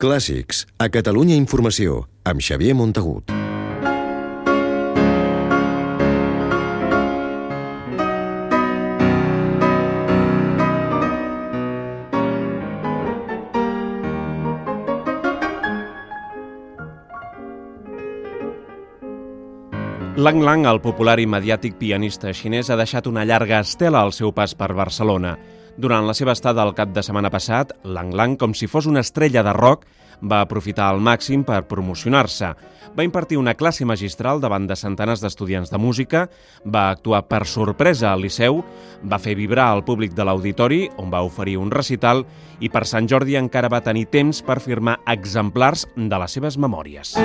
Clàssics, a Catalunya Informació, amb Xavier Montagut. Lang Lang, el popular i mediàtic pianista xinès, ha deixat una llarga estela al seu pas per Barcelona. Durant la seva estada al cap de setmana passat, Lang Lang, com si fos una estrella de rock, va aprofitar al màxim per promocionar-se. Va impartir una classe magistral davant de centenars d'estudiants de música, va actuar per sorpresa al Liceu, va fer vibrar el públic de l'auditori, on va oferir un recital, i per Sant Jordi encara va tenir temps per firmar exemplars de les seves memòries.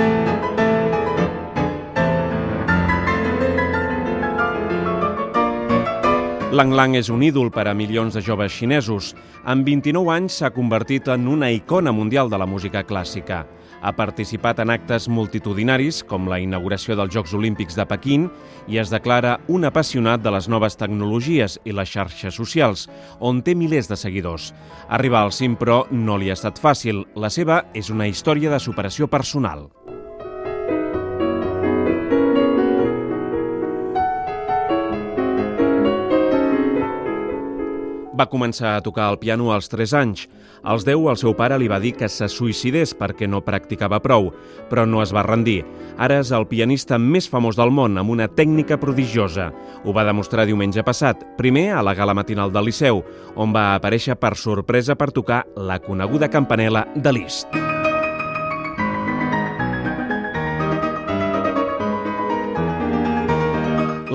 Lang Lang és un ídol per a milions de joves xinesos. Amb 29 anys s'ha convertit en una icona mundial de la música clàssica. Ha participat en actes multitudinaris, com la inauguració dels Jocs Olímpics de Pequín, i es declara un apassionat de les noves tecnologies i les xarxes socials, on té milers de seguidors. Arribar al cim, però, no li ha estat fàcil. La seva és una història de superació personal. Va començar a tocar el piano als 3 anys. Als 10 el seu pare li va dir que se suïcidés perquè no practicava prou, però no es va rendir. Ara és el pianista més famós del món, amb una tècnica prodigiosa. Ho va demostrar diumenge passat, primer a la gala matinal del Liceu, on va aparèixer per sorpresa per tocar la coneguda campanela de Liszt.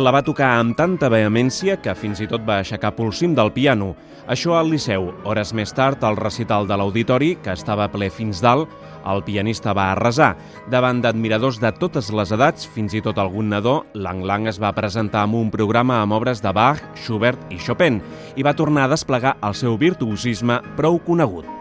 La va tocar amb tanta vehemència que fins i tot va aixecar pulsim del piano. Això al Liceu. Hores més tard, al recital de l'auditori, que estava ple fins dalt, el pianista va arrasar. Davant d'admiradors de totes les edats, fins i tot algun nadó, Lang Lang es va presentar amb un programa amb obres de Bach, Schubert i Chopin i va tornar a desplegar el seu virtuosisme prou conegut.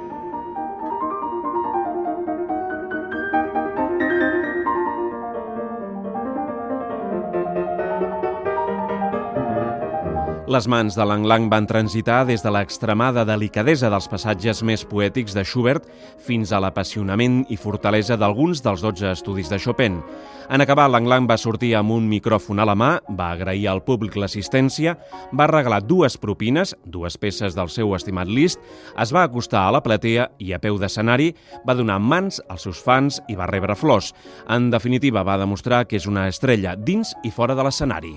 Les mans de Lang Lang van transitar des de l'extremada delicadesa dels passatges més poètics de Schubert fins a l'apassionament i fortalesa d'alguns dels 12 estudis de Chopin. En acabar, Lang Lang va sortir amb un micròfon a la mà, va agrair al públic l'assistència, va regalar dues propines, dues peces del seu estimat Liszt, es va acostar a la platea i a peu d'escenari va donar mans als seus fans i va rebre flors. En definitiva, va demostrar que és una estrella dins i fora de l'escenari.